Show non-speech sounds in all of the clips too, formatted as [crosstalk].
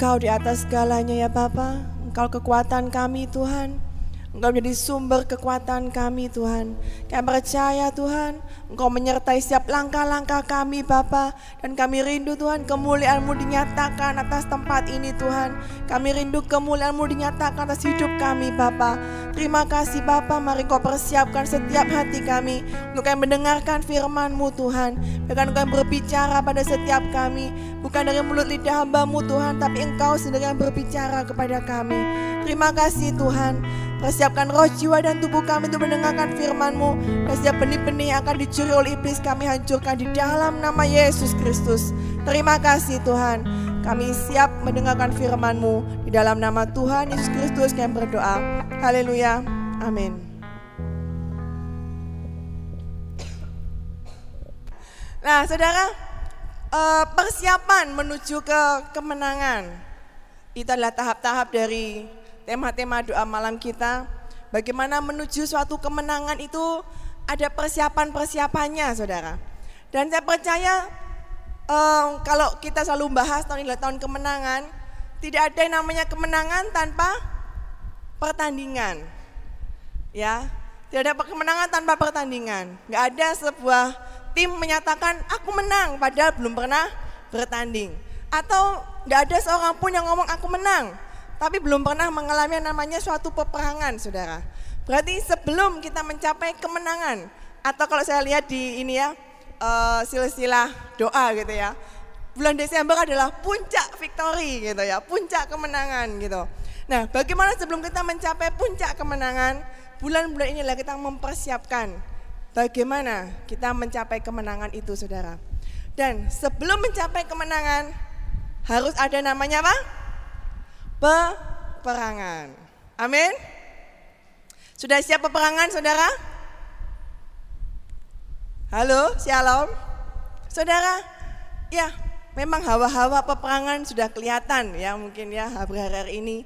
Engkau di atas segalanya ya Bapa. Engkau kekuatan kami Tuhan. Engkau menjadi sumber kekuatan kami Tuhan. Kami percaya Tuhan, Engkau menyertai setiap langkah-langkah kami Bapa Dan kami rindu Tuhan kemuliaan-Mu dinyatakan atas tempat ini Tuhan. Kami rindu kemuliaan-Mu dinyatakan atas hidup kami Bapa. Terima kasih Bapa, mari Kau persiapkan setiap hati kami untuk kami mendengarkan firman-Mu Tuhan. Bahkan Engkau berbicara pada setiap kami, bukan dari mulut lidah hamba-Mu Tuhan, tapi Engkau sendiri yang berbicara kepada kami. Terima kasih Tuhan. Persiapkan roh, jiwa, dan tubuh kami untuk mendengarkan firman-Mu. Dan setiap benih-benih yang akan dicuri oleh iblis kami hancurkan di dalam nama Yesus Kristus. Terima kasih Tuhan. Kami siap mendengarkan firman-Mu. Di dalam nama Tuhan Yesus Kristus kami berdoa. Haleluya. Amin. Nah saudara, eh, persiapan menuju ke kemenangan. Itu adalah tahap-tahap dari tema-tema doa malam kita. Bagaimana menuju suatu kemenangan itu ada persiapan-persiapannya saudara. Dan saya percaya um, kalau kita selalu bahas tahun ini tahun kemenangan, tidak ada yang namanya kemenangan tanpa pertandingan. Ya, tidak ada kemenangan tanpa pertandingan. Nggak ada sebuah tim menyatakan aku menang padahal belum pernah bertanding. Atau nggak ada seorang pun yang ngomong aku menang tapi belum pernah mengalami namanya suatu peperangan, saudara. Berarti sebelum kita mencapai kemenangan, atau kalau saya lihat di ini ya, uh, silsilah doa gitu ya, bulan Desember adalah puncak victory gitu ya, puncak kemenangan gitu. Nah, bagaimana sebelum kita mencapai puncak kemenangan, bulan-bulan inilah kita mempersiapkan bagaimana kita mencapai kemenangan itu, saudara. Dan sebelum mencapai kemenangan, harus ada namanya apa? Peperangan. Amin. Sudah siap peperangan saudara? Halo, shalom. Saudara, ya memang hawa-hawa peperangan sudah kelihatan ya mungkin ya hari-hari ini.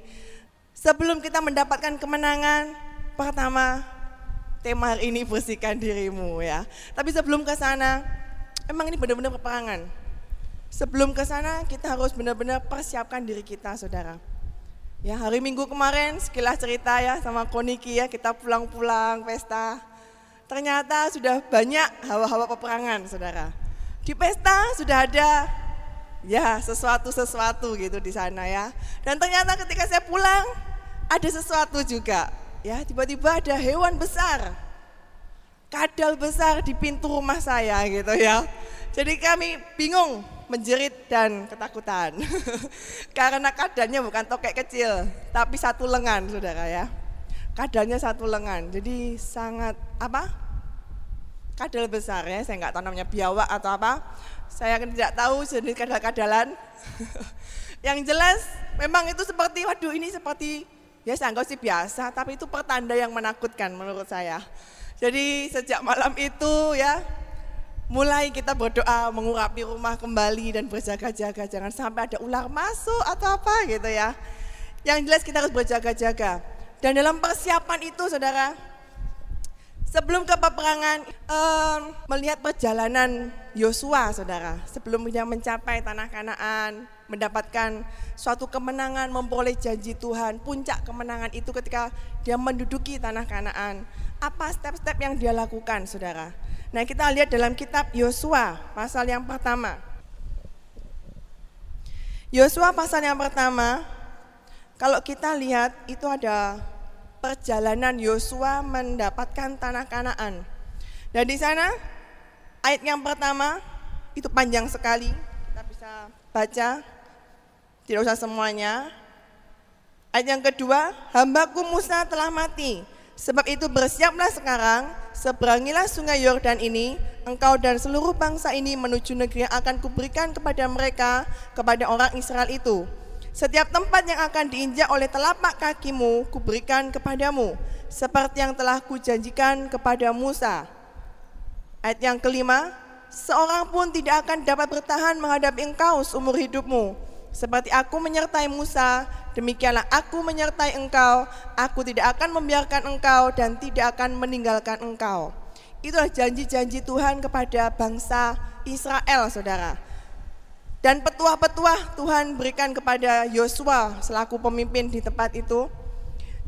Sebelum kita mendapatkan kemenangan, pertama tema hari ini bersihkan dirimu ya. Tapi sebelum ke sana, memang ini benar-benar peperangan. Sebelum ke sana kita harus benar-benar persiapkan diri kita saudara. Ya hari Minggu kemarin sekilas cerita ya sama Koniki ya kita pulang-pulang pesta. Ternyata sudah banyak hawa-hawa peperangan saudara. Di pesta sudah ada ya sesuatu-sesuatu gitu di sana ya. Dan ternyata ketika saya pulang ada sesuatu juga. Ya tiba-tiba ada hewan besar. Kadal besar di pintu rumah saya gitu ya. Jadi kami bingung menjerit dan ketakutan. [laughs] Karena kadannya bukan tokek kecil, tapi satu lengan, saudara ya. Kadannya satu lengan, jadi sangat apa? Kadal besar ya, saya nggak tahu namanya biawak atau apa. Saya kan tidak tahu jenis kadal-kadalan. [laughs] Yang jelas memang itu seperti, waduh ini seperti, ya saya sih biasa, tapi itu pertanda yang menakutkan menurut saya. Jadi sejak malam itu ya mulai kita berdoa mengurapi rumah kembali dan berjaga-jaga jangan sampai ada ular masuk atau apa gitu ya. Yang jelas kita harus berjaga-jaga. Dan dalam persiapan itu saudara, sebelum ke peperangan um, melihat perjalanan Yosua saudara, sebelum dia mencapai tanah Kanaan, mendapatkan suatu kemenangan, memperoleh janji Tuhan, puncak kemenangan itu ketika dia menduduki tanah Kanaan. Apa step-step yang dia lakukan saudara? Nah kita lihat dalam kitab Yosua pasal yang pertama. Yosua pasal yang pertama, kalau kita lihat itu ada perjalanan Yosua mendapatkan tanah Kanaan. Dan di sana ayat yang pertama itu panjang sekali, kita bisa baca, tidak usah semuanya. Ayat yang kedua, hambaku Musa telah mati, Sebab itu bersiaplah sekarang, seberangilah sungai Yordan ini, engkau dan seluruh bangsa ini menuju negeri yang akan kuberikan kepada mereka, kepada orang Israel itu. Setiap tempat yang akan diinjak oleh telapak kakimu, kuberikan kepadamu, seperti yang telah kujanjikan kepada Musa. Ayat yang kelima, seorang pun tidak akan dapat bertahan menghadapi engkau seumur hidupmu, seperti aku menyertai Musa, demikianlah aku menyertai engkau. Aku tidak akan membiarkan engkau dan tidak akan meninggalkan engkau. Itulah janji-janji Tuhan kepada bangsa Israel, saudara. Dan petuah-petuah Tuhan berikan kepada Yosua selaku pemimpin di tempat itu.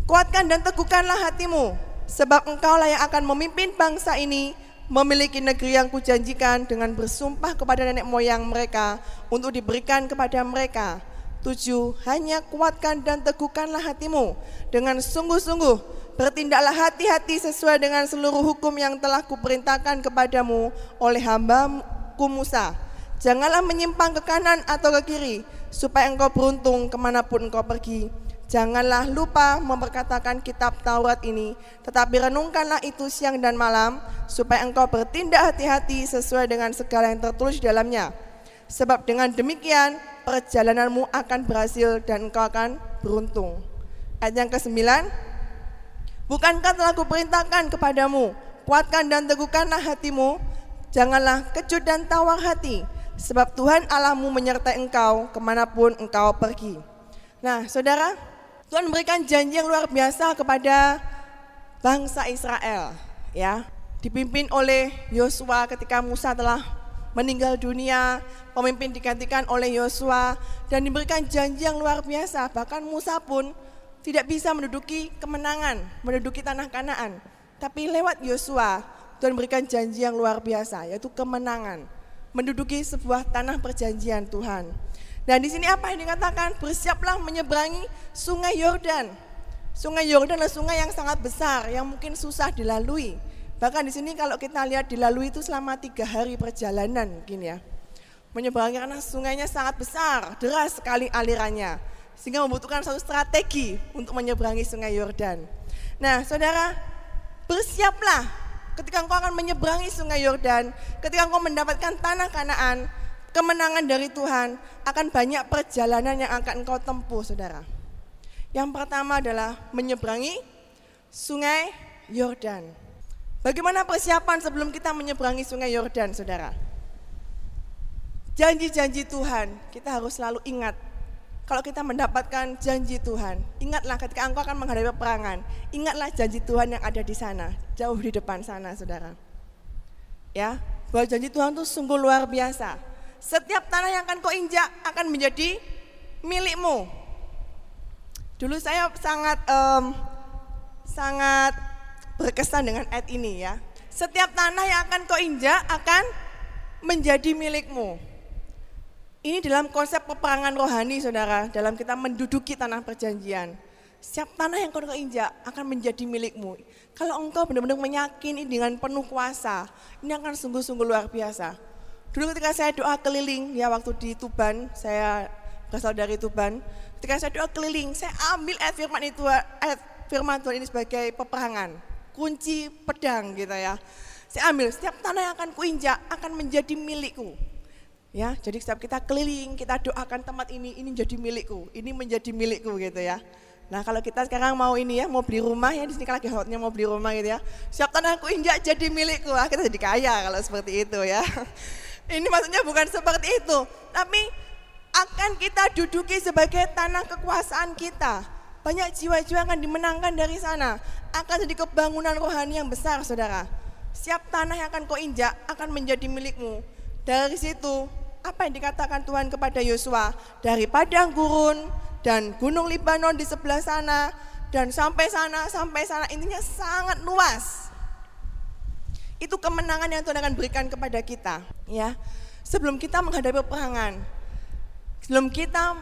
Kuatkan dan teguhkanlah hatimu, sebab engkaulah yang akan memimpin bangsa ini memiliki negeri yang kujanjikan dengan bersumpah kepada nenek moyang mereka untuk diberikan kepada mereka. Tujuh, hanya kuatkan dan teguhkanlah hatimu dengan sungguh-sungguh bertindaklah hati-hati sesuai dengan seluruh hukum yang telah kuperintahkan kepadamu oleh hambaku Musa Janganlah menyimpang ke kanan atau ke kiri, supaya engkau beruntung ke mana pun engkau pergi. Janganlah lupa memperkatakan kitab Taurat ini, tetapi renungkanlah itu siang dan malam, supaya engkau bertindak hati-hati sesuai dengan segala yang tertulis di dalamnya. Sebab dengan demikian, perjalananmu akan berhasil dan engkau akan beruntung. Ayat yang ke-9, Bukankah telah kuperintahkan kepadamu, kuatkan dan teguhkanlah hatimu, janganlah kecut dan tawar hati, Sebab Tuhan Allahmu menyertai engkau ke mana pun engkau pergi. Nah saudara, Tuhan memberikan janji yang luar biasa kepada bangsa Israel. ya Dipimpin oleh Yosua ketika Musa telah meninggal dunia, pemimpin digantikan oleh Yosua dan diberikan janji yang luar biasa. Bahkan Musa pun tidak bisa menduduki kemenangan, menduduki tanah Kanaan. Tapi lewat Yosua, Tuhan memberikan janji yang luar biasa, yaitu kemenangan menduduki sebuah tanah perjanjian Tuhan. Dan di sini apa yang dikatakan? Bersiaplah menyeberangi sungai Yordan. Sungai Yordan adalah sungai yang sangat besar, yang mungkin susah dilalui. Bahkan di sini kalau kita lihat dilalui itu selama tiga hari perjalanan mungkin ya. Menyeberangi karena sungainya sangat besar, deras sekali alirannya. Sehingga membutuhkan satu strategi untuk menyeberangi sungai Yordan. Nah saudara, bersiaplah ketika engkau akan menyeberangi sungai Yordan, ketika engkau mendapatkan tanah Kanaan, kemenangan dari Tuhan, akan banyak perjalanan yang akan engkau tempuh, saudara. Yang pertama adalah menyeberangi sungai Yordan. Bagaimana persiapan sebelum kita menyeberangi sungai Yordan, saudara? Janji-janji Tuhan, kita harus selalu ingat kalau kita mendapatkan janji Tuhan, ingatlah ketika engkau akan menghadapi peperangan, ingatlah janji Tuhan yang ada di sana, jauh di depan sana, saudara. Ya, bahwa janji Tuhan itu sungguh luar biasa. Setiap tanah yang akan kau injak akan menjadi milikmu. Dulu saya sangat um, sangat berkesan dengan ayat ini ya. Setiap tanah yang akan kau injak akan menjadi milikmu. Ini dalam konsep peperangan rohani saudara, dalam kita menduduki tanah perjanjian. Setiap tanah yang kau injak akan menjadi milikmu. Kalau engkau benar-benar meyakini dengan penuh kuasa, ini akan sungguh-sungguh luar biasa. Dulu ketika saya doa keliling, ya waktu di Tuban, saya berasal dari Tuban. Ketika saya doa keliling, saya ambil ayat firman itu, ayat firman Tuhan ini sebagai peperangan, kunci pedang gitu ya. Saya ambil, setiap tanah yang akan kuinjak akan menjadi milikku. Ya, jadi setiap kita keliling, kita doakan tempat ini, ini menjadi milikku, ini menjadi milikku gitu ya. Nah kalau kita sekarang mau ini ya, mau beli rumah ya, di sini kan lagi hotnya mau beli rumah gitu ya. Siap tanah aku injak jadi milikku, ah, kita jadi kaya kalau seperti itu ya. Ini maksudnya bukan seperti itu, tapi akan kita duduki sebagai tanah kekuasaan kita. Banyak jiwa-jiwa akan dimenangkan dari sana. Akan jadi kebangunan rohani yang besar saudara. Siap tanah yang akan kau injak akan menjadi milikmu. Dari situ apa yang dikatakan Tuhan kepada Yosua dari padang gurun dan gunung Libanon di sebelah sana dan sampai sana sampai sana intinya sangat luas. Itu kemenangan yang Tuhan akan berikan kepada kita, ya. Sebelum kita menghadapi peperangan, sebelum kita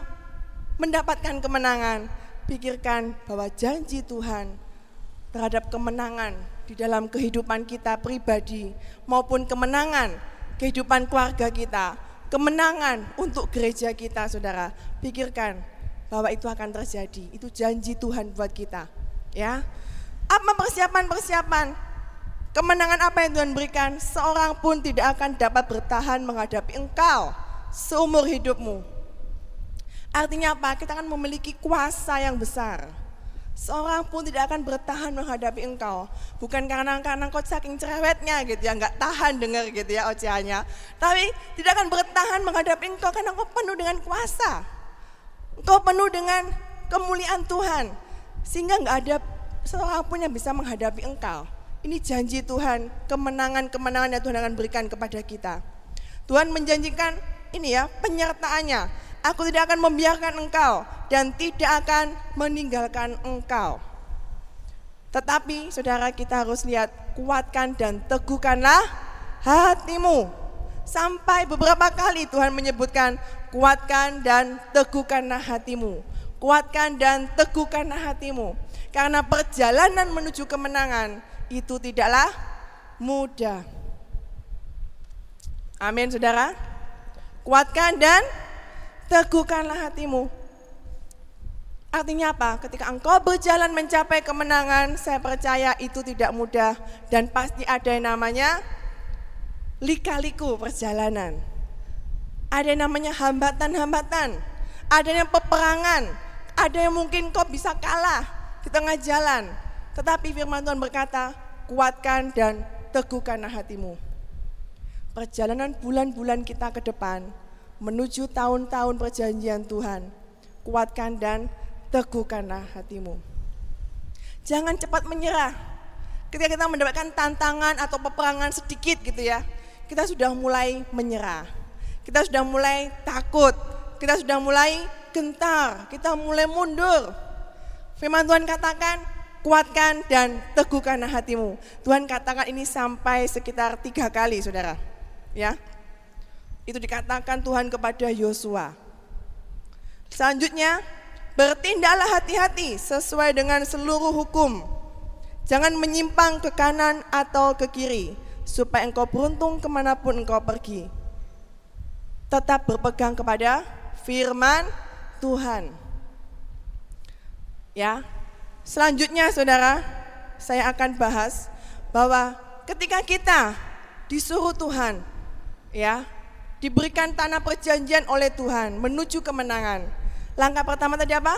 mendapatkan kemenangan, pikirkan bahwa janji Tuhan terhadap kemenangan di dalam kehidupan kita pribadi maupun kemenangan kehidupan keluarga kita kemenangan untuk gereja kita, saudara. Pikirkan bahwa itu akan terjadi. Itu janji Tuhan buat kita. Ya, apa persiapan-persiapan? Kemenangan apa yang Tuhan berikan? Seorang pun tidak akan dapat bertahan menghadapi engkau seumur hidupmu. Artinya apa? Kita akan memiliki kuasa yang besar Seorang pun tidak akan bertahan menghadapi engkau. Bukan karena karena engkau saking cerewetnya gitu ya, nggak tahan dengar gitu ya ocehannya. Tapi tidak akan bertahan menghadapi engkau karena engkau penuh dengan kuasa. Engkau penuh dengan kemuliaan Tuhan. Sehingga nggak ada seorang pun yang bisa menghadapi engkau. Ini janji Tuhan, kemenangan-kemenangan yang Tuhan akan berikan kepada kita. Tuhan menjanjikan ini ya penyertaannya. Aku tidak akan membiarkan engkau dan tidak akan meninggalkan engkau. Tetapi saudara kita harus lihat kuatkan dan teguhkanlah hatimu. Sampai beberapa kali Tuhan menyebutkan kuatkan dan teguhkanlah hatimu. Kuatkan dan teguhkanlah hatimu. Karena perjalanan menuju kemenangan itu tidaklah mudah. Amin saudara. Kuatkan dan teguhkanlah hatimu. Artinya apa? Ketika engkau berjalan mencapai kemenangan, saya percaya itu tidak mudah dan pasti ada yang namanya lika-liku perjalanan. Ada yang namanya hambatan-hambatan, ada yang peperangan, ada yang mungkin kau bisa kalah di tengah jalan. Tetapi firman Tuhan berkata, kuatkan dan teguhkanlah hatimu. Perjalanan bulan-bulan kita ke depan, menuju tahun-tahun perjanjian Tuhan. Kuatkan dan teguhkanlah hatimu. Jangan cepat menyerah. Ketika kita mendapatkan tantangan atau peperangan sedikit gitu ya, kita sudah mulai menyerah. Kita sudah mulai takut. Kita sudah mulai gentar. Kita mulai mundur. Firman Tuhan katakan, kuatkan dan teguhkanlah hatimu. Tuhan katakan ini sampai sekitar tiga kali saudara. Ya, itu dikatakan Tuhan kepada Yosua. Selanjutnya, bertindaklah hati-hati sesuai dengan seluruh hukum. Jangan menyimpang ke kanan atau ke kiri, supaya engkau beruntung ke mana pun engkau pergi. Tetap berpegang kepada firman Tuhan. Ya, selanjutnya saudara, saya akan bahas bahwa ketika kita disuruh Tuhan, ya, diberikan tanah perjanjian oleh Tuhan menuju kemenangan. Langkah pertama tadi apa?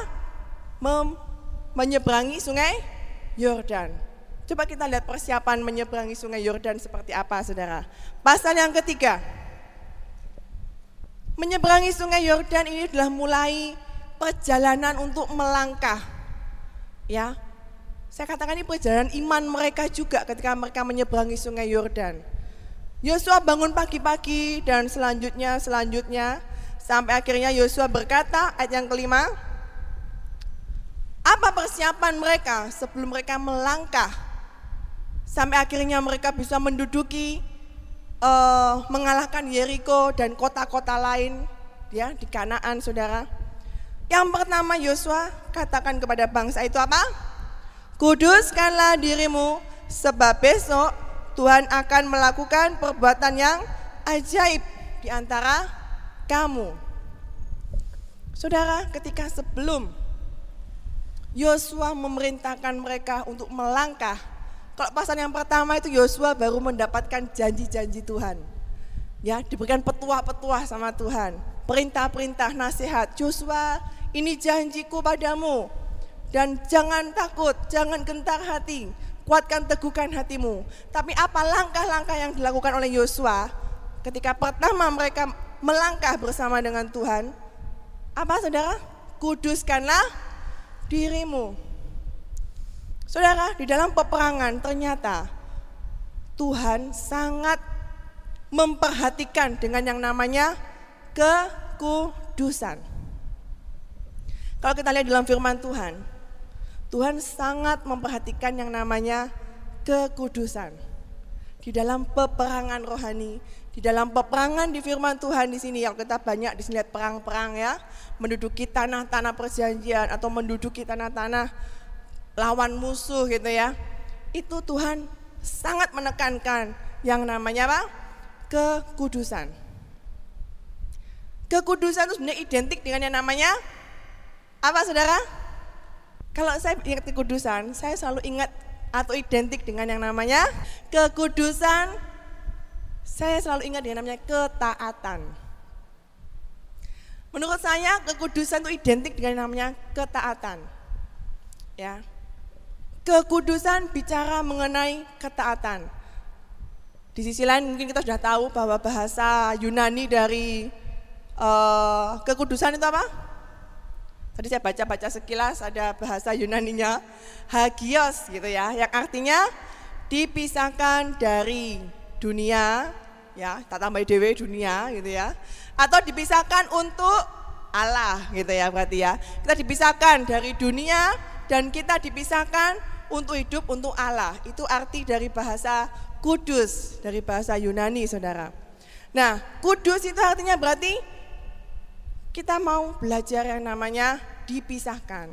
Mem menyeberangi sungai Yordan. Coba kita lihat persiapan menyeberangi sungai Yordan seperti apa saudara. Pasal yang ketiga. Menyeberangi sungai Yordan ini adalah mulai perjalanan untuk melangkah. Ya, saya katakan ini perjalanan iman mereka juga ketika mereka menyeberangi sungai Yordan. Yosua bangun pagi-pagi dan selanjutnya selanjutnya sampai akhirnya Yosua berkata ayat yang kelima apa persiapan mereka sebelum mereka melangkah sampai akhirnya mereka bisa menduduki uh, mengalahkan Yeriko dan kota-kota lain ya di Kanaan saudara yang pertama Yosua katakan kepada bangsa itu apa kuduskanlah dirimu sebab besok Tuhan akan melakukan perbuatan yang ajaib di antara kamu. Saudara, ketika sebelum Yosua memerintahkan mereka untuk melangkah, kalau pasal yang pertama itu Yosua baru mendapatkan janji-janji Tuhan. Ya, diberikan petuah-petuah sama Tuhan, perintah-perintah, nasihat. Yosua, ini janjiku padamu. Dan jangan takut, jangan gentar hati kuatkan teguhkan hatimu. Tapi apa langkah-langkah yang dilakukan oleh Yosua ketika pertama mereka melangkah bersama dengan Tuhan? Apa saudara? Kuduskanlah dirimu. Saudara, di dalam peperangan ternyata Tuhan sangat memperhatikan dengan yang namanya kekudusan. Kalau kita lihat dalam firman Tuhan, Tuhan sangat memperhatikan yang namanya kekudusan. Di dalam peperangan rohani, di dalam peperangan di firman Tuhan di sini yang kita banyak di sini lihat perang-perang ya, menduduki tanah-tanah perjanjian atau menduduki tanah-tanah lawan musuh gitu ya. Itu Tuhan sangat menekankan yang namanya apa? Kekudusan. Kekudusan itu sebenarnya identik dengan yang namanya apa saudara? Kalau saya ingat kekudusan, saya selalu ingat atau identik dengan yang namanya kekudusan. Saya selalu ingat dengan namanya ketaatan. Menurut saya kekudusan itu identik dengan yang namanya ketaatan. Ya. Kekudusan bicara mengenai ketaatan. Di sisi lain mungkin kita sudah tahu bahwa bahasa Yunani dari uh, kekudusan itu apa? Tadi saya baca-baca sekilas ada bahasa Yunaninya hagios gitu ya, yang artinya dipisahkan dari dunia ya, tak tambah dewe dunia gitu ya. Atau dipisahkan untuk Allah gitu ya berarti ya. Kita dipisahkan dari dunia dan kita dipisahkan untuk hidup untuk Allah. Itu arti dari bahasa kudus, dari bahasa Yunani saudara. Nah kudus itu artinya berarti kita mau belajar yang namanya dipisahkan.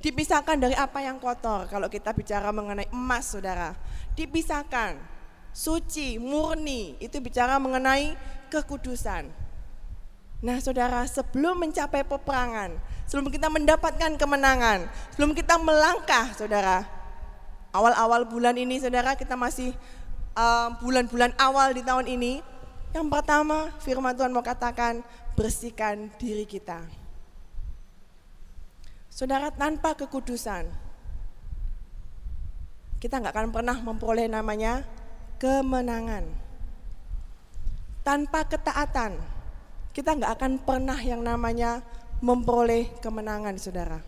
Dipisahkan dari apa yang kotor kalau kita bicara mengenai emas saudara. Dipisahkan, suci, murni, itu bicara mengenai kekudusan. Nah saudara sebelum mencapai peperangan, sebelum kita mendapatkan kemenangan, sebelum kita melangkah saudara. Awal-awal bulan ini saudara kita masih bulan-bulan uh, awal di tahun ini. Yang pertama firman Tuhan mau katakan bersihkan diri kita. Saudara tanpa kekudusan, kita nggak akan pernah memperoleh namanya kemenangan. Tanpa ketaatan, kita nggak akan pernah yang namanya memperoleh kemenangan, saudara.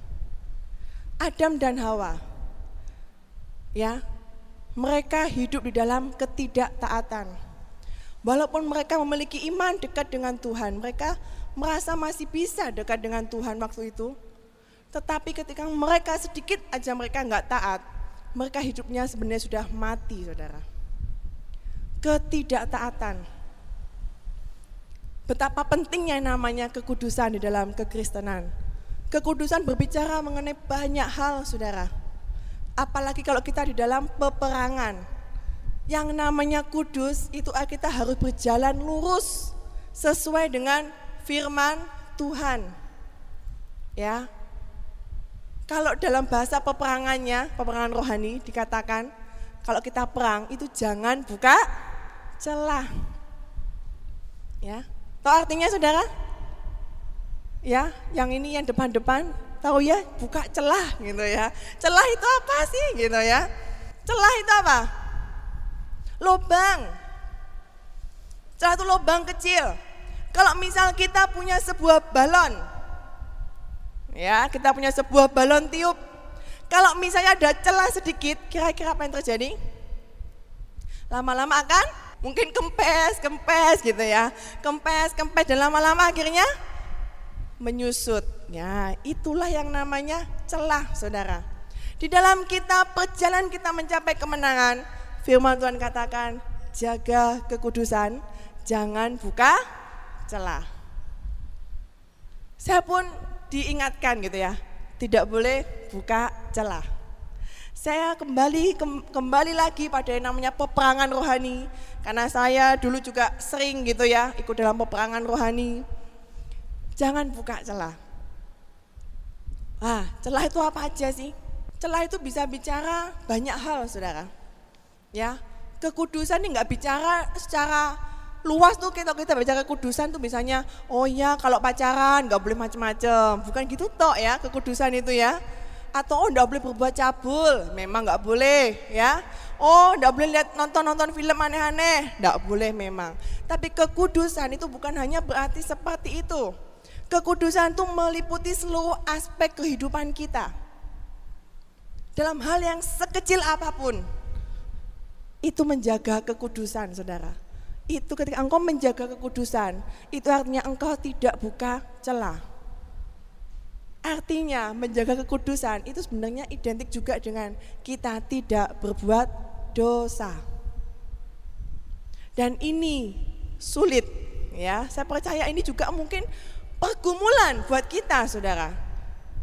Adam dan Hawa, ya, mereka hidup di dalam ketidaktaatan. Walaupun mereka memiliki iman dekat dengan Tuhan, mereka merasa masih bisa dekat dengan Tuhan waktu itu, tetapi ketika mereka sedikit aja mereka nggak taat, mereka hidupnya sebenarnya sudah mati, saudara. Ketidaktaatan. Betapa pentingnya namanya kekudusan di dalam kekristenan. Kekudusan berbicara mengenai banyak hal, saudara. Apalagi kalau kita di dalam peperangan. Yang namanya kudus itu kita harus berjalan lurus sesuai dengan firman Tuhan. Ya, kalau dalam bahasa peperangannya, peperangan rohani dikatakan kalau kita perang itu jangan buka celah. Ya. Tahu artinya Saudara? Ya, yang ini yang depan-depan tahu ya, buka celah gitu ya. Celah itu apa sih gitu ya? Celah itu apa? Lobang. Itu lobang kecil. Kalau misal kita punya sebuah balon, Ya, kita punya sebuah balon tiup. Kalau misalnya ada celah sedikit, kira-kira apa yang terjadi? Lama-lama akan mungkin kempes, kempes gitu ya. Kempes, kempes dan lama-lama akhirnya menyusut. Ya, itulah yang namanya celah, Saudara. Di dalam kita perjalanan kita mencapai kemenangan, firman Tuhan katakan, jaga kekudusan, jangan buka celah. Saya pun diingatkan gitu ya, tidak boleh buka celah. Saya kembali kembali lagi pada yang namanya peperangan rohani karena saya dulu juga sering gitu ya ikut dalam peperangan rohani. Jangan buka celah. Ah, celah itu apa aja sih? Celah itu bisa bicara banyak hal, saudara. Ya, kekudusan ini nggak bicara secara luas tuh kita kita bicara kekudusan tuh misalnya oh ya kalau pacaran nggak boleh macam-macam bukan gitu toh ya kekudusan itu ya. Atau oh nggak boleh berbuat cabul memang nggak boleh ya. Oh nggak boleh lihat nonton nonton film aneh-aneh nggak boleh memang. Tapi kekudusan itu bukan hanya berarti seperti itu. Kekudusan itu meliputi seluruh aspek kehidupan kita. Dalam hal yang sekecil apa pun itu menjaga kekudusan saudara itu ketika engkau menjaga kekudusan, itu artinya engkau tidak buka celah. Artinya menjaga kekudusan itu sebenarnya identik juga dengan kita tidak berbuat dosa. Dan ini sulit ya. Saya percaya ini juga mungkin pergumulan buat kita Saudara.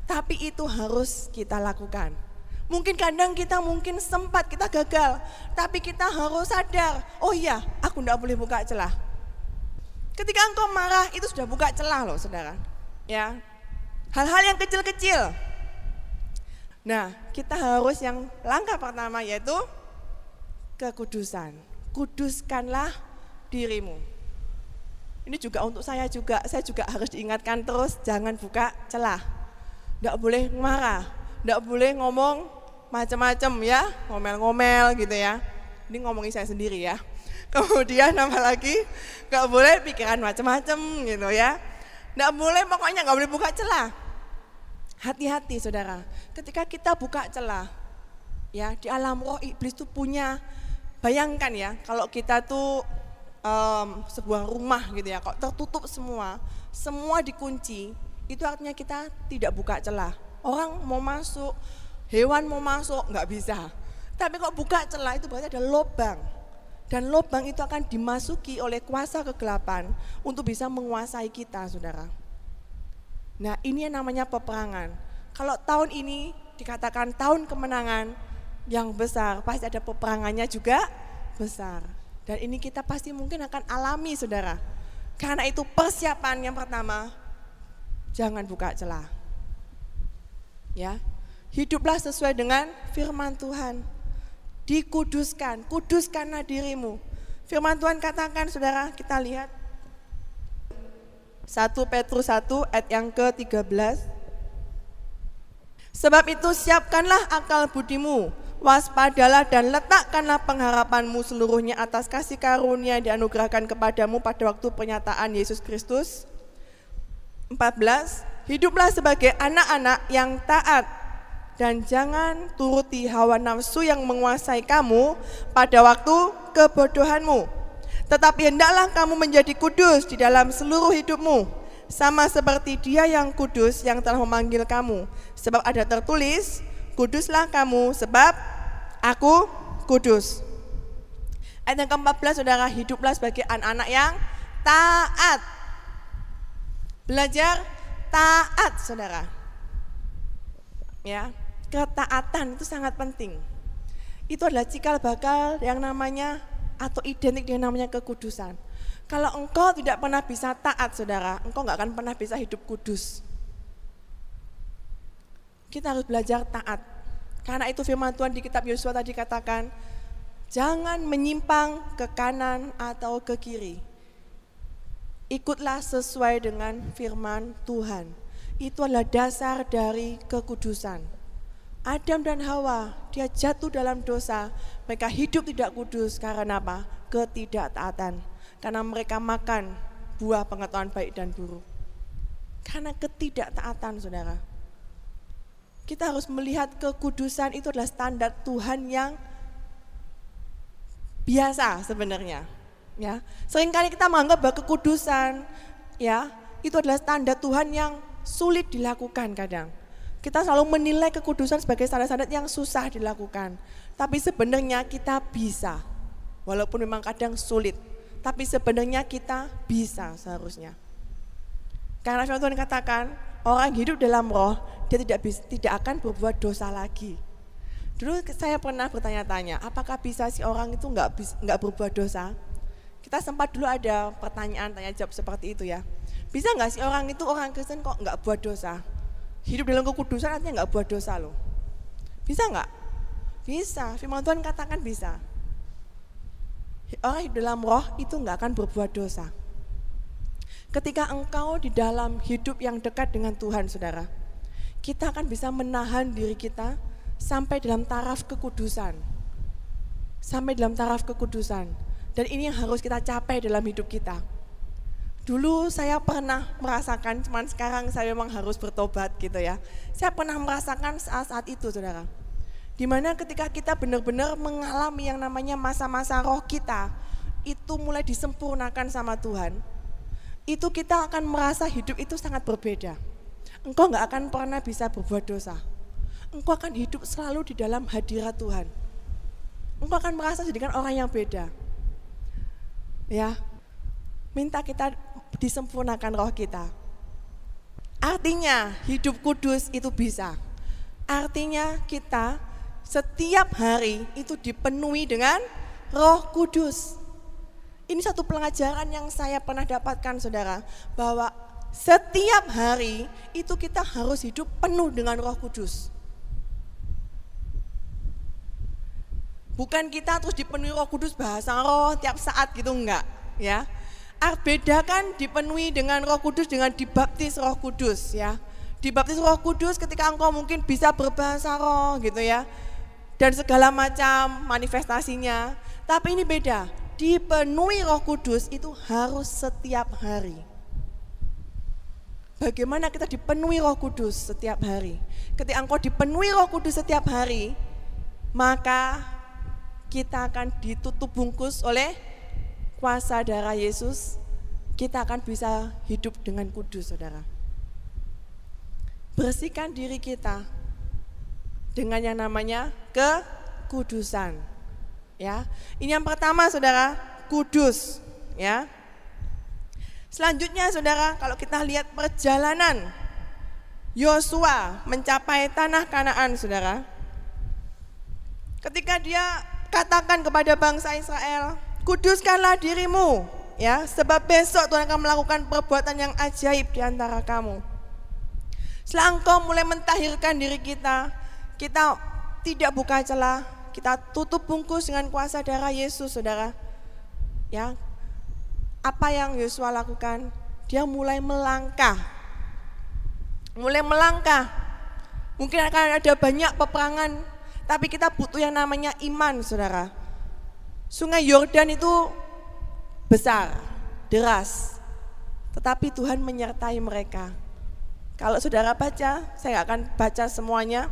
Tapi itu harus kita lakukan. Mungkin kadang kita mungkin sempat kita gagal, tapi kita harus sadar, oh iya, aku tidak boleh buka celah. Ketika engkau marah, itu sudah buka celah loh saudara. Ya, hal-hal yang kecil-kecil. Nah, kita harus yang langkah pertama yaitu kekudusan. Kuduskanlah dirimu. Ini juga untuk saya juga, saya juga harus diingatkan terus jangan buka celah. Tidak boleh marah, tidak boleh ngomong macam-macam ya, ngomel-ngomel gitu ya. Ini ngomongin saya sendiri ya. [laughs] Kemudian nama lagi, nggak boleh pikiran macam-macam gitu ya. Nggak boleh, pokoknya nggak boleh buka celah. Hati-hati saudara, ketika kita buka celah, ya di alam roh iblis tuh punya, bayangkan ya, kalau kita tuh um, sebuah rumah gitu ya, kok tertutup semua, semua dikunci, itu artinya kita tidak buka celah. Orang mau masuk, hewan mau masuk, nggak bisa. Tapi kok buka celah itu berarti ada lubang. Dan lubang itu akan dimasuki oleh kuasa kegelapan untuk bisa menguasai kita, saudara. Nah ini yang namanya peperangan. Kalau tahun ini dikatakan tahun kemenangan yang besar, pasti ada peperangannya juga besar. Dan ini kita pasti mungkin akan alami saudara. Karena itu persiapan yang pertama, jangan buka celah. Ya, hiduplah sesuai dengan firman Tuhan. Dikuduskan, kuduskanlah dirimu. Firman Tuhan katakan saudara, kita lihat 1 Petrus 1 ayat yang ke-13. Sebab itu siapkanlah akal budimu, waspadalah dan letakkanlah pengharapanmu seluruhnya atas kasih karunia yang dianugerahkan kepadamu pada waktu pernyataan Yesus Kristus. 14. Hiduplah sebagai anak-anak yang taat dan jangan turuti hawa nafsu yang menguasai kamu pada waktu kebodohanmu. Tetapi hendaklah kamu menjadi kudus di dalam seluruh hidupmu, sama seperti Dia yang kudus yang telah memanggil kamu. Sebab ada tertulis, kuduslah kamu sebab aku kudus. Ayat yang ke-14 saudara hiduplah sebagai anak-anak yang taat. Belajar taat saudara. Ya, ketaatan itu sangat penting. Itu adalah cikal bakal yang namanya atau identik dengan namanya kekudusan. Kalau engkau tidak pernah bisa taat saudara, engkau nggak akan pernah bisa hidup kudus. Kita harus belajar taat. Karena itu firman Tuhan di kitab Yosua tadi katakan, jangan menyimpang ke kanan atau ke kiri. Ikutlah sesuai dengan firman Tuhan. Itu adalah dasar dari kekudusan. Adam dan Hawa, dia jatuh dalam dosa. Mereka hidup tidak kudus karena apa? Ketidaktaatan. Karena mereka makan buah pengetahuan baik dan buruk. Karena ketidaktaatan, saudara. Kita harus melihat kekudusan itu adalah standar Tuhan yang biasa sebenarnya. Ya, sering kali kita menganggap bahwa kekudusan, ya, itu adalah standar Tuhan yang sulit dilakukan kadang. Kita selalu menilai kekudusan sebagai standar-standar yang susah dilakukan. Tapi sebenarnya kita bisa, walaupun memang kadang sulit. Tapi sebenarnya kita bisa seharusnya. Karena firman Tuhan katakan, orang hidup dalam roh, dia tidak bisa, tidak akan berbuat dosa lagi. Dulu saya pernah bertanya-tanya, apakah bisa si orang itu nggak nggak berbuat dosa? Kita sempat dulu ada pertanyaan tanya jawab seperti itu ya. Bisa nggak sih orang itu orang Kristen kok nggak buat dosa? Hidup dalam kekudusan artinya nggak buat dosa loh. Bisa nggak? Bisa. Firman Tuhan katakan bisa. Orang hidup dalam roh itu nggak akan berbuat dosa. Ketika engkau di dalam hidup yang dekat dengan Tuhan, saudara, kita akan bisa menahan diri kita sampai dalam taraf kekudusan. Sampai dalam taraf kekudusan. Dan ini yang harus kita capai dalam hidup kita. Dulu saya pernah merasakan, cuman sekarang saya memang harus bertobat gitu ya. Saya pernah merasakan saat-saat itu saudara. Di mana ketika kita benar-benar mengalami yang namanya masa-masa roh kita, itu mulai disempurnakan sama Tuhan itu kita akan merasa hidup itu sangat berbeda. Engkau nggak akan pernah bisa berbuat dosa. Engkau akan hidup selalu di dalam hadirat Tuhan. Engkau akan merasa jadikan orang yang beda. Ya, minta kita disempurnakan roh kita. Artinya hidup kudus itu bisa. Artinya kita setiap hari itu dipenuhi dengan roh kudus. Ini satu pelajaran yang saya pernah dapatkan saudara, bahwa setiap hari itu kita harus hidup penuh dengan roh kudus. Bukan kita terus dipenuhi roh kudus bahasa roh tiap saat gitu enggak ya. Ah, bedakan dipenuhi dengan roh kudus dengan dibaptis roh kudus ya. Dibaptis roh kudus ketika engkau mungkin bisa berbahasa roh gitu ya. Dan segala macam manifestasinya. Tapi ini beda, dipenuhi Roh Kudus itu harus setiap hari. Bagaimana kita dipenuhi Roh Kudus setiap hari? Ketika engkau dipenuhi Roh Kudus setiap hari, maka kita akan ditutup bungkus oleh kuasa darah Yesus, kita akan bisa hidup dengan kudus, saudara. Bersihkan diri kita dengan yang namanya kekudusan. Ya, ini yang pertama, saudara, kudus. Ya, selanjutnya, saudara, kalau kita lihat perjalanan Yosua mencapai tanah Kanaan, saudara. Ketika dia katakan kepada bangsa Israel, kuduskanlah dirimu, ya, sebab besok Tuhan akan melakukan perbuatan yang ajaib di antara kamu. Setelah engkau mulai mentahirkan diri kita, kita tidak buka celah, kita tutup bungkus dengan kuasa darah Yesus, saudara. Ya, apa yang Yosua lakukan? Dia mulai melangkah mulai melangkah. Mungkin akan ada banyak peperangan, tapi kita butuh yang namanya iman, saudara. Sungai Yordan itu besar, deras, tetapi Tuhan menyertai mereka. Kalau saudara baca, saya akan baca semuanya.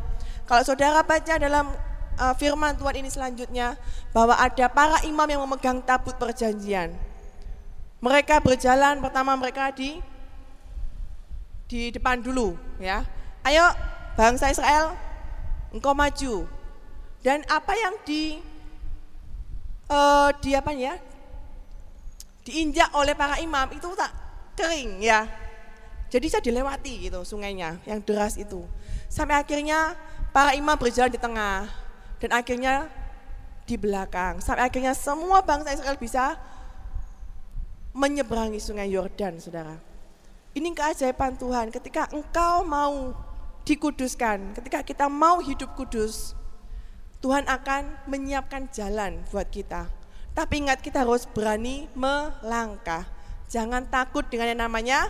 Kalau saudara baca dalam uh, firman Tuhan ini selanjutnya, bahwa ada para imam yang memegang tabut perjanjian. Mereka berjalan, pertama mereka di di depan dulu ya. Ayo bangsa Israel, engkau maju. Dan apa yang di uh, di apa ya? Diinjak oleh para imam itu tak kering ya. Jadi saya dilewati gitu sungainya yang deras itu. Sampai akhirnya para imam berjalan di tengah dan akhirnya di belakang. Sampai akhirnya semua bangsa Israel bisa menyeberangi sungai Yordan, saudara. Ini keajaiban Tuhan ketika engkau mau dikuduskan, ketika kita mau hidup kudus, Tuhan akan menyiapkan jalan buat kita. Tapi ingat kita harus berani melangkah. Jangan takut dengan yang namanya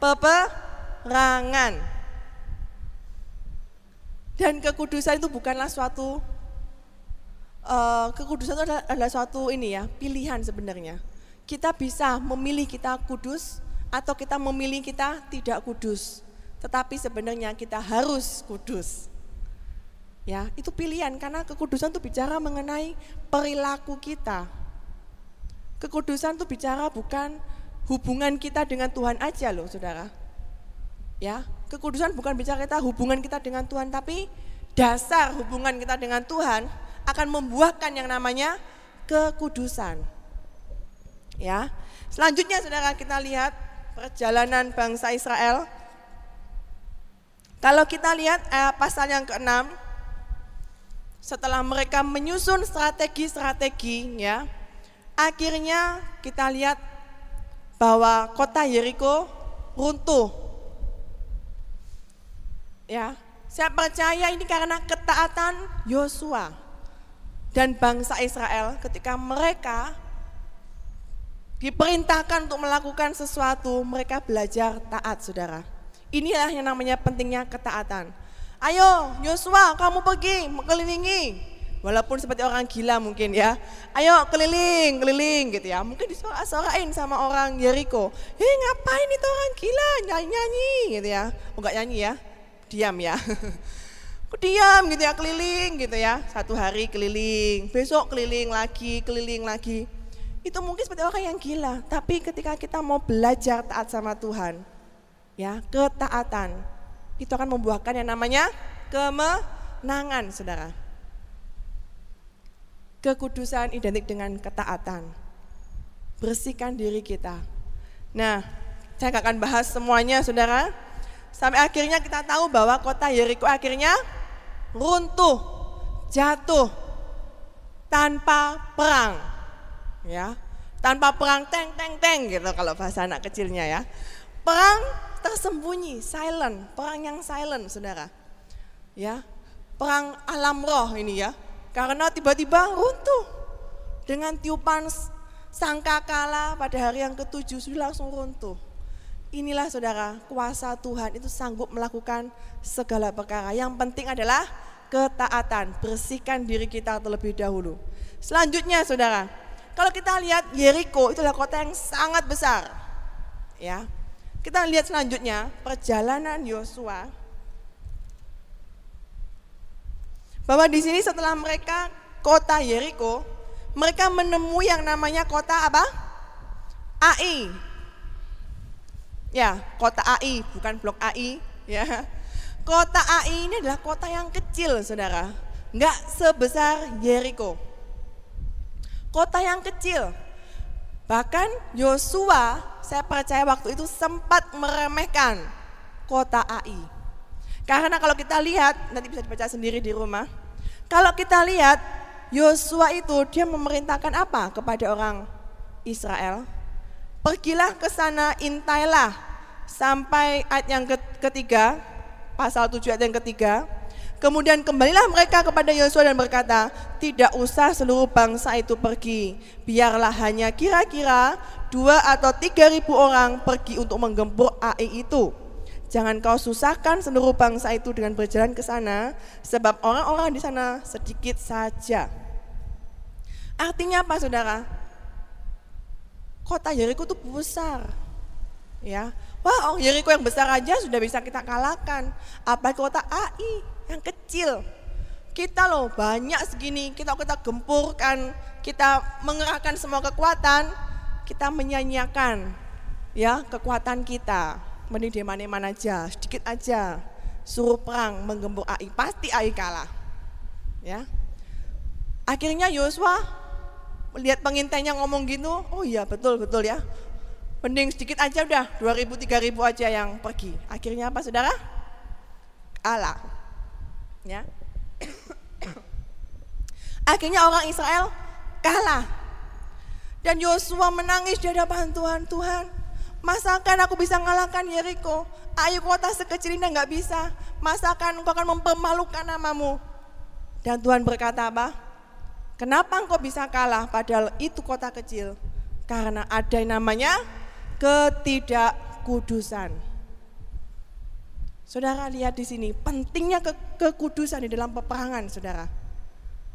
peperangan. Dan kekudusan itu bukanlah suatu uh, kekudusan itu adalah, adalah suatu ini ya, pilihan sebenarnya. Kita bisa memilih kita kudus atau kita memilih kita tidak kudus, tetapi sebenarnya kita harus kudus. Ya, itu pilihan karena kekudusan itu bicara mengenai perilaku kita. Kekudusan itu bicara bukan hubungan kita dengan Tuhan aja loh, Saudara. Ya, kekudusan bukan bicara kita hubungan kita dengan Tuhan, tapi dasar hubungan kita dengan Tuhan akan membuahkan yang namanya kekudusan. Ya. Selanjutnya Saudara kita lihat perjalanan bangsa Israel. Kalau kita lihat eh, pasal yang ke-6, setelah mereka menyusun strategi-strategi ya, akhirnya kita lihat bahwa kota Yeriko runtuh. Ya, saya percaya ini karena ketaatan Yosua dan bangsa Israel ketika mereka diperintahkan untuk melakukan sesuatu, mereka belajar taat, saudara. Inilah yang namanya pentingnya ketaatan. Ayo, Yosua, kamu pergi mengelilingi. Walaupun seperti orang gila mungkin ya. Ayo keliling, keliling gitu ya. Mungkin disuara-suarain sama orang Jericho. Hei ngapain itu orang gila nyanyi-nyanyi gitu ya. Oh enggak nyanyi ya, diam ya. [laughs] diam gitu ya, keliling gitu ya. Satu hari keliling, besok keliling lagi, keliling lagi itu mungkin seperti orang yang gila, tapi ketika kita mau belajar taat sama Tuhan, ya ketaatan, itu akan membuahkan yang namanya kemenangan, saudara. Kekudusan identik dengan ketaatan. Bersihkan diri kita. Nah, saya gak akan bahas semuanya, saudara. Sampai akhirnya kita tahu bahwa kota Yeriko akhirnya runtuh, jatuh tanpa perang ya tanpa perang teng teng teng gitu kalau bahasa anak kecilnya ya perang tersembunyi silent. Perang yang silent saudara. Ya perang alam roh ini ya. Karena tiba-tiba runtuh dengan tiupan sangkakala pada hari yang ketujuh sudah langsung runtuh. Inilah saudara kuasa Tuhan itu sanggup melakukan segala perkara. Yang penting adalah ketaatan. Bersihkan diri kita terlebih dahulu. Selanjutnya saudara kalau kita lihat Yeriko itu adalah kota yang sangat besar. Ya. Kita lihat selanjutnya perjalanan Yosua. Bahwa di sini setelah mereka kota Yeriko, mereka menemui yang namanya kota apa? AI. Ya, kota AI, bukan blok AI. Ya, kota AI ini adalah kota yang kecil, saudara. Enggak sebesar Jericho. Kota yang kecil. Bahkan Yosua, saya percaya waktu itu sempat meremehkan kota AI. Karena kalau kita lihat, nanti bisa dibaca sendiri di rumah. Kalau kita lihat, Yosua itu dia memerintahkan apa kepada orang Israel? Pergilah ke sana, intailah sampai ayat yang ketiga, pasal 7 ayat yang ketiga. Kemudian kembalilah mereka kepada Yosua dan berkata, tidak usah seluruh bangsa itu pergi, biarlah hanya kira-kira dua atau tiga ribu orang pergi untuk menggempur AI itu. Jangan kau susahkan seluruh bangsa itu dengan berjalan ke sana, sebab orang-orang di sana sedikit saja. Artinya apa saudara? Kota Yeriko itu besar. Ya, Wah, oh Yeriko yang besar aja sudah bisa kita kalahkan. Apa kota AI yang kecil? Kita loh banyak segini, kita kita gempurkan, kita mengerahkan semua kekuatan, kita menyanyiakan ya kekuatan kita. Mending di mana-mana aja, sedikit aja. Suruh perang menggembur AI, pasti AI kalah. Ya. Akhirnya Yosua melihat pengintainya ngomong gitu, oh iya betul betul ya. Mending sedikit aja udah, 2000 3000 aja yang pergi. Akhirnya apa Saudara? Kalah. Ya. [coughs] Akhirnya orang Israel kalah. Dan Yosua menangis di hadapan Tuhan, Tuhan, masakan aku bisa mengalahkan Yeriko? Ayo kota sekecil ini nggak bisa. Masakan engkau akan mempermalukan namamu. Dan Tuhan berkata apa? Kenapa engkau bisa kalah padahal itu kota kecil? Karena ada yang namanya ketidakkudusan. Saudara lihat di sini, pentingnya ke kekudusan di dalam peperangan, Saudara.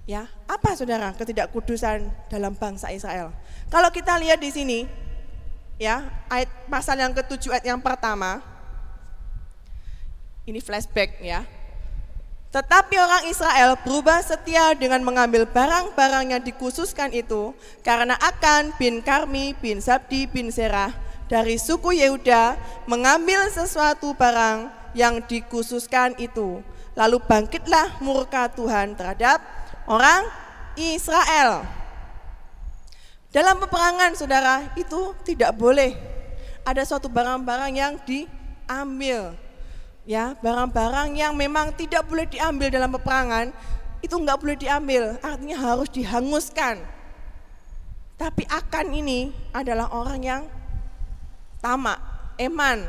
Ya, apa Saudara ketidakkudusan dalam bangsa Israel? Kalau kita lihat di sini, ya, ayat pasal yang ketujuh ayat yang pertama. Ini flashback ya. Tetapi orang Israel berubah setia dengan mengambil barang-barang yang dikhususkan itu karena Akan bin Karmi bin Sabdi bin Serah dari suku Yehuda mengambil sesuatu barang yang dikhususkan itu. Lalu bangkitlah murka Tuhan terhadap orang Israel. Dalam peperangan saudara itu tidak boleh ada suatu barang-barang yang diambil ya barang-barang yang memang tidak boleh diambil dalam peperangan itu nggak boleh diambil artinya harus dihanguskan tapi akan ini adalah orang yang tamak eman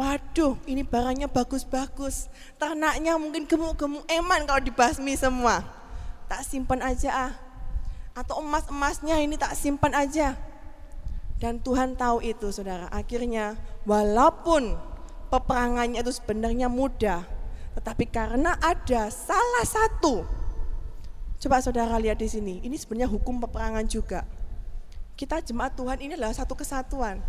waduh ini barangnya bagus-bagus. Ternaknya mungkin gemuk-gemuk eman kalau dibasmi semua. Tak simpan aja ah. Atau emas-emasnya ini tak simpan aja. Dan Tuhan tahu itu saudara. Akhirnya walaupun peperangannya itu sebenarnya mudah, tetapi karena ada salah satu, coba saudara lihat di sini, ini sebenarnya hukum peperangan juga. Kita jemaat Tuhan ini adalah satu kesatuan.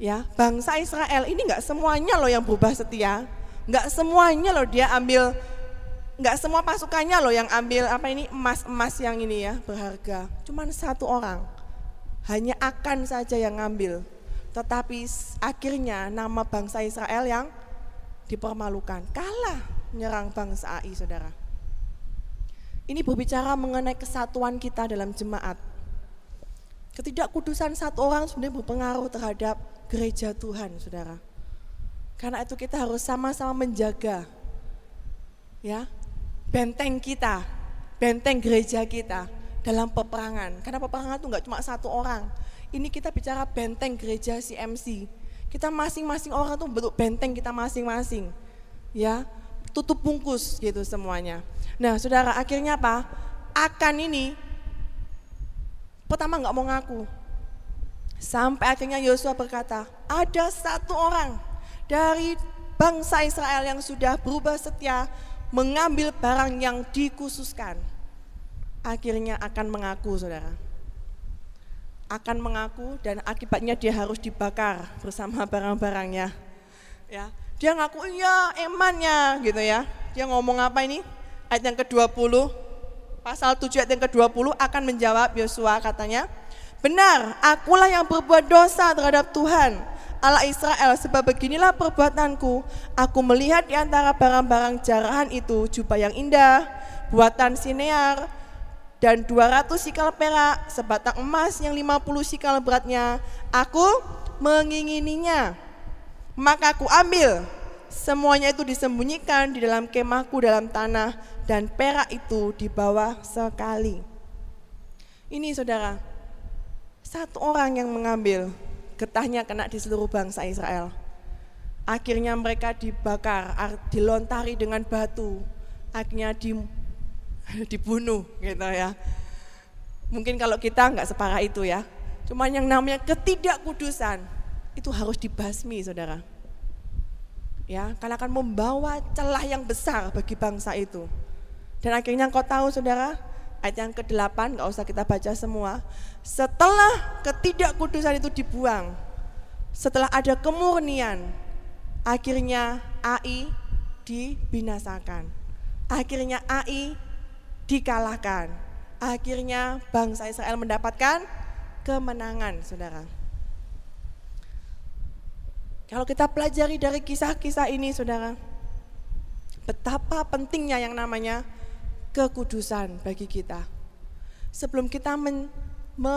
Ya, bangsa Israel ini nggak semuanya loh yang berubah setia, nggak semuanya loh dia ambil, nggak semua pasukannya loh yang ambil apa ini emas-emas yang ini ya berharga. Cuman satu orang, hanya akan saja yang ngambil tetapi akhirnya nama bangsa Israel yang dipermalukan. Kalah menyerang bangsa AI, saudara. Ini berbicara mengenai kesatuan kita dalam jemaat. Ketidakkudusan satu orang sebenarnya berpengaruh terhadap gereja Tuhan, saudara. Karena itu kita harus sama-sama menjaga ya benteng kita, benteng gereja kita dalam peperangan. Karena peperangan itu nggak cuma satu orang, ini kita bicara benteng gereja CMC. Kita masing-masing orang tuh bentuk benteng kita masing-masing. Ya, tutup bungkus gitu semuanya. Nah, Saudara, akhirnya apa? Akan ini pertama nggak mau ngaku. Sampai akhirnya Yosua berkata, ada satu orang dari bangsa Israel yang sudah berubah setia mengambil barang yang dikhususkan. Akhirnya akan mengaku, saudara akan mengaku dan akibatnya dia harus dibakar bersama barang-barangnya. Ya, dia ngaku iya emannya gitu ya. Dia ngomong apa ini? Ayat yang ke-20 pasal 7 ayat yang ke-20 akan menjawab Yosua katanya, Benar, akulah yang berbuat dosa terhadap Tuhan, Allah Israel, sebab beginilah perbuatanku. Aku melihat di antara barang-barang jarahan itu jubah yang indah, buatan sinear, dan 200 sikal perak, sebatang emas yang 50 sikal beratnya. Aku mengingininya. Maka aku ambil, semuanya itu disembunyikan di dalam kemahku dalam tanah, dan perak itu di bawah sekali. Ini saudara, satu orang yang mengambil, getahnya kena di seluruh bangsa Israel. Akhirnya mereka dibakar, dilontari dengan batu, akhirnya di, [laughs] dibunuh gitu ya. Mungkin kalau kita nggak separah itu ya. Cuman yang namanya ketidakkudusan itu harus dibasmi saudara. Ya, karena akan membawa celah yang besar bagi bangsa itu. Dan akhirnya kau tahu saudara, ayat yang ke-8 nggak usah kita baca semua. Setelah ketidakkudusan itu dibuang, setelah ada kemurnian, akhirnya AI dibinasakan. Akhirnya AI dikalahkan. Akhirnya bangsa Israel mendapatkan kemenangan, Saudara. Kalau kita pelajari dari kisah-kisah ini, Saudara, betapa pentingnya yang namanya kekudusan bagi kita. Sebelum kita men, me,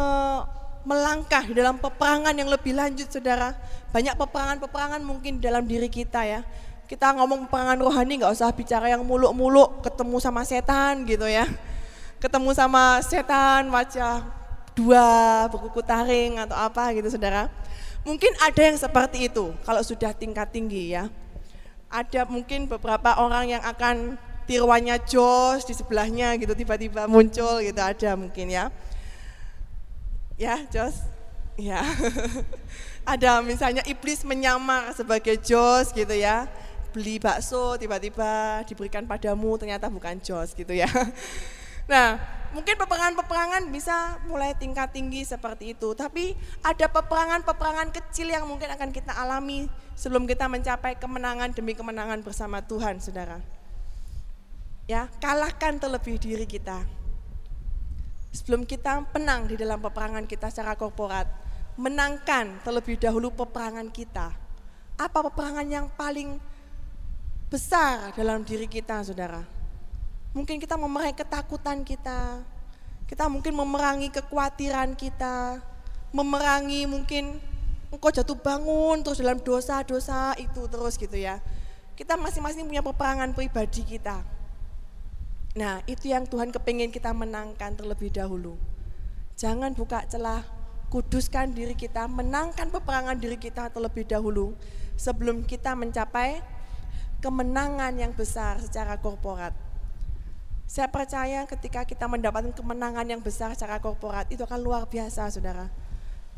melangkah dalam peperangan yang lebih lanjut saudara, banyak peperangan-peperangan mungkin dalam diri kita ya. Kita ngomong peperangan rohani nggak usah bicara yang muluk-muluk, ketemu sama setan gitu ya. Ketemu sama setan wajah dua, berkuku taring atau apa gitu saudara. Mungkin ada yang seperti itu kalau sudah tingkat tinggi ya. Ada mungkin beberapa orang yang akan tirwannya Jos di sebelahnya gitu tiba-tiba muncul gitu ada mungkin ya. Ya, Jos. Ya. [laughs] ada misalnya iblis menyamar sebagai Jos gitu ya. Beli bakso tiba-tiba diberikan padamu ternyata bukan Jos gitu ya. [laughs] Nah, mungkin peperangan-peperangan bisa mulai tingkat tinggi seperti itu, tapi ada peperangan-peperangan kecil yang mungkin akan kita alami sebelum kita mencapai kemenangan demi kemenangan bersama Tuhan, Saudara ya kalahkan terlebih diri kita. Sebelum kita menang di dalam peperangan kita secara korporat, menangkan terlebih dahulu peperangan kita. Apa peperangan yang paling besar dalam diri kita, saudara? Mungkin kita memerangi ketakutan kita, kita mungkin memerangi kekhawatiran kita, memerangi mungkin engkau jatuh bangun terus dalam dosa-dosa itu terus gitu ya. Kita masing-masing punya peperangan pribadi kita. Nah itu yang Tuhan kepingin kita menangkan terlebih dahulu. Jangan buka celah, kuduskan diri kita, menangkan peperangan diri kita terlebih dahulu sebelum kita mencapai kemenangan yang besar secara korporat. Saya percaya ketika kita mendapatkan kemenangan yang besar secara korporat itu akan luar biasa saudara.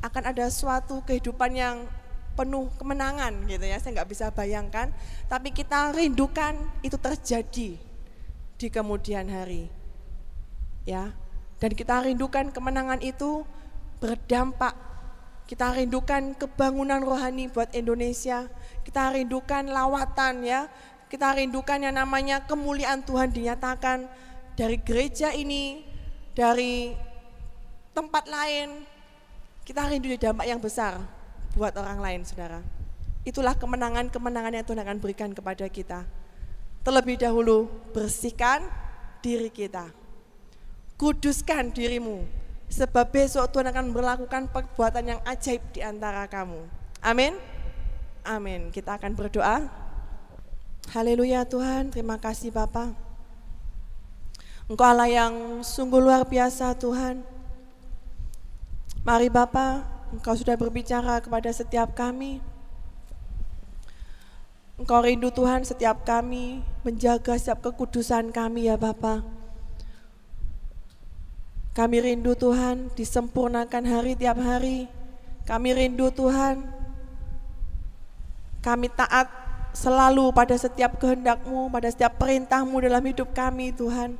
Akan ada suatu kehidupan yang penuh kemenangan gitu ya, saya nggak bisa bayangkan. Tapi kita rindukan itu terjadi di kemudian hari. Ya. Dan kita rindukan kemenangan itu berdampak. Kita rindukan kebangunan rohani buat Indonesia. Kita rindukan lawatan ya. Kita rindukan yang namanya kemuliaan Tuhan dinyatakan dari gereja ini, dari tempat lain. Kita rindu dampak yang besar buat orang lain, saudara. Itulah kemenangan-kemenangan yang Tuhan akan berikan kepada kita. Terlebih dahulu bersihkan diri kita. Kuduskan dirimu. Sebab besok Tuhan akan melakukan perbuatan yang ajaib di antara kamu. Amin. Amin. Kita akan berdoa. Haleluya Tuhan, terima kasih Bapa. Engkau Allah yang sungguh luar biasa Tuhan. Mari Bapa, Engkau sudah berbicara kepada setiap kami. Engkau rindu Tuhan setiap kami menjaga setiap kekudusan kami ya Bapa. Kami rindu Tuhan disempurnakan hari tiap hari. Kami rindu Tuhan. Kami taat selalu pada setiap kehendakmu, pada setiap perintahmu dalam hidup kami Tuhan.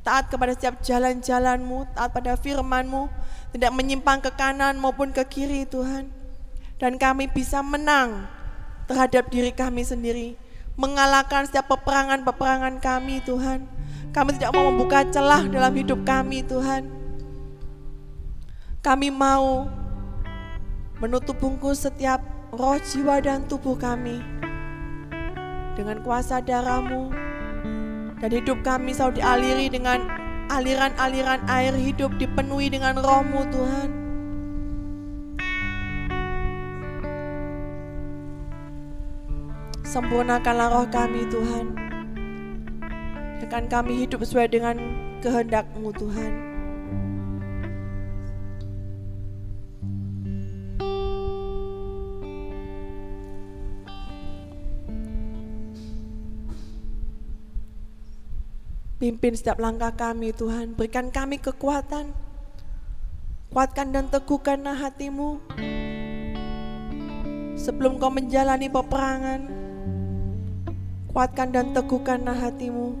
Taat kepada setiap jalan-jalanmu, taat pada firmanmu, tidak menyimpang ke kanan maupun ke kiri Tuhan. Dan kami bisa menang terhadap diri kami sendiri, mengalahkan setiap peperangan-peperangan kami Tuhan. Kami tidak mau membuka celah dalam hidup kami Tuhan. Kami mau menutup bungkus setiap roh, jiwa, dan tubuh kami dengan kuasa darahmu dan hidup kami selalu dialiri dengan aliran-aliran air hidup dipenuhi dengan rohmu Tuhan. Sempurnakanlah roh kami Tuhan. Akan kami hidup sesuai dengan kehendakmu Tuhan. Pimpin setiap langkah kami Tuhan, berikan kami kekuatan. Kuatkan dan teguhkanlah hatimu. Sebelum kau menjalani peperangan, kuatkan dan teguhkanlah hatimu.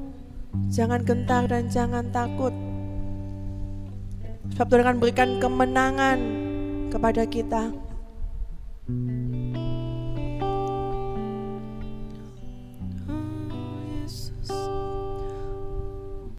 Jangan gentar dan jangan takut. Sebab Tuhan akan berikan kemenangan kepada kita.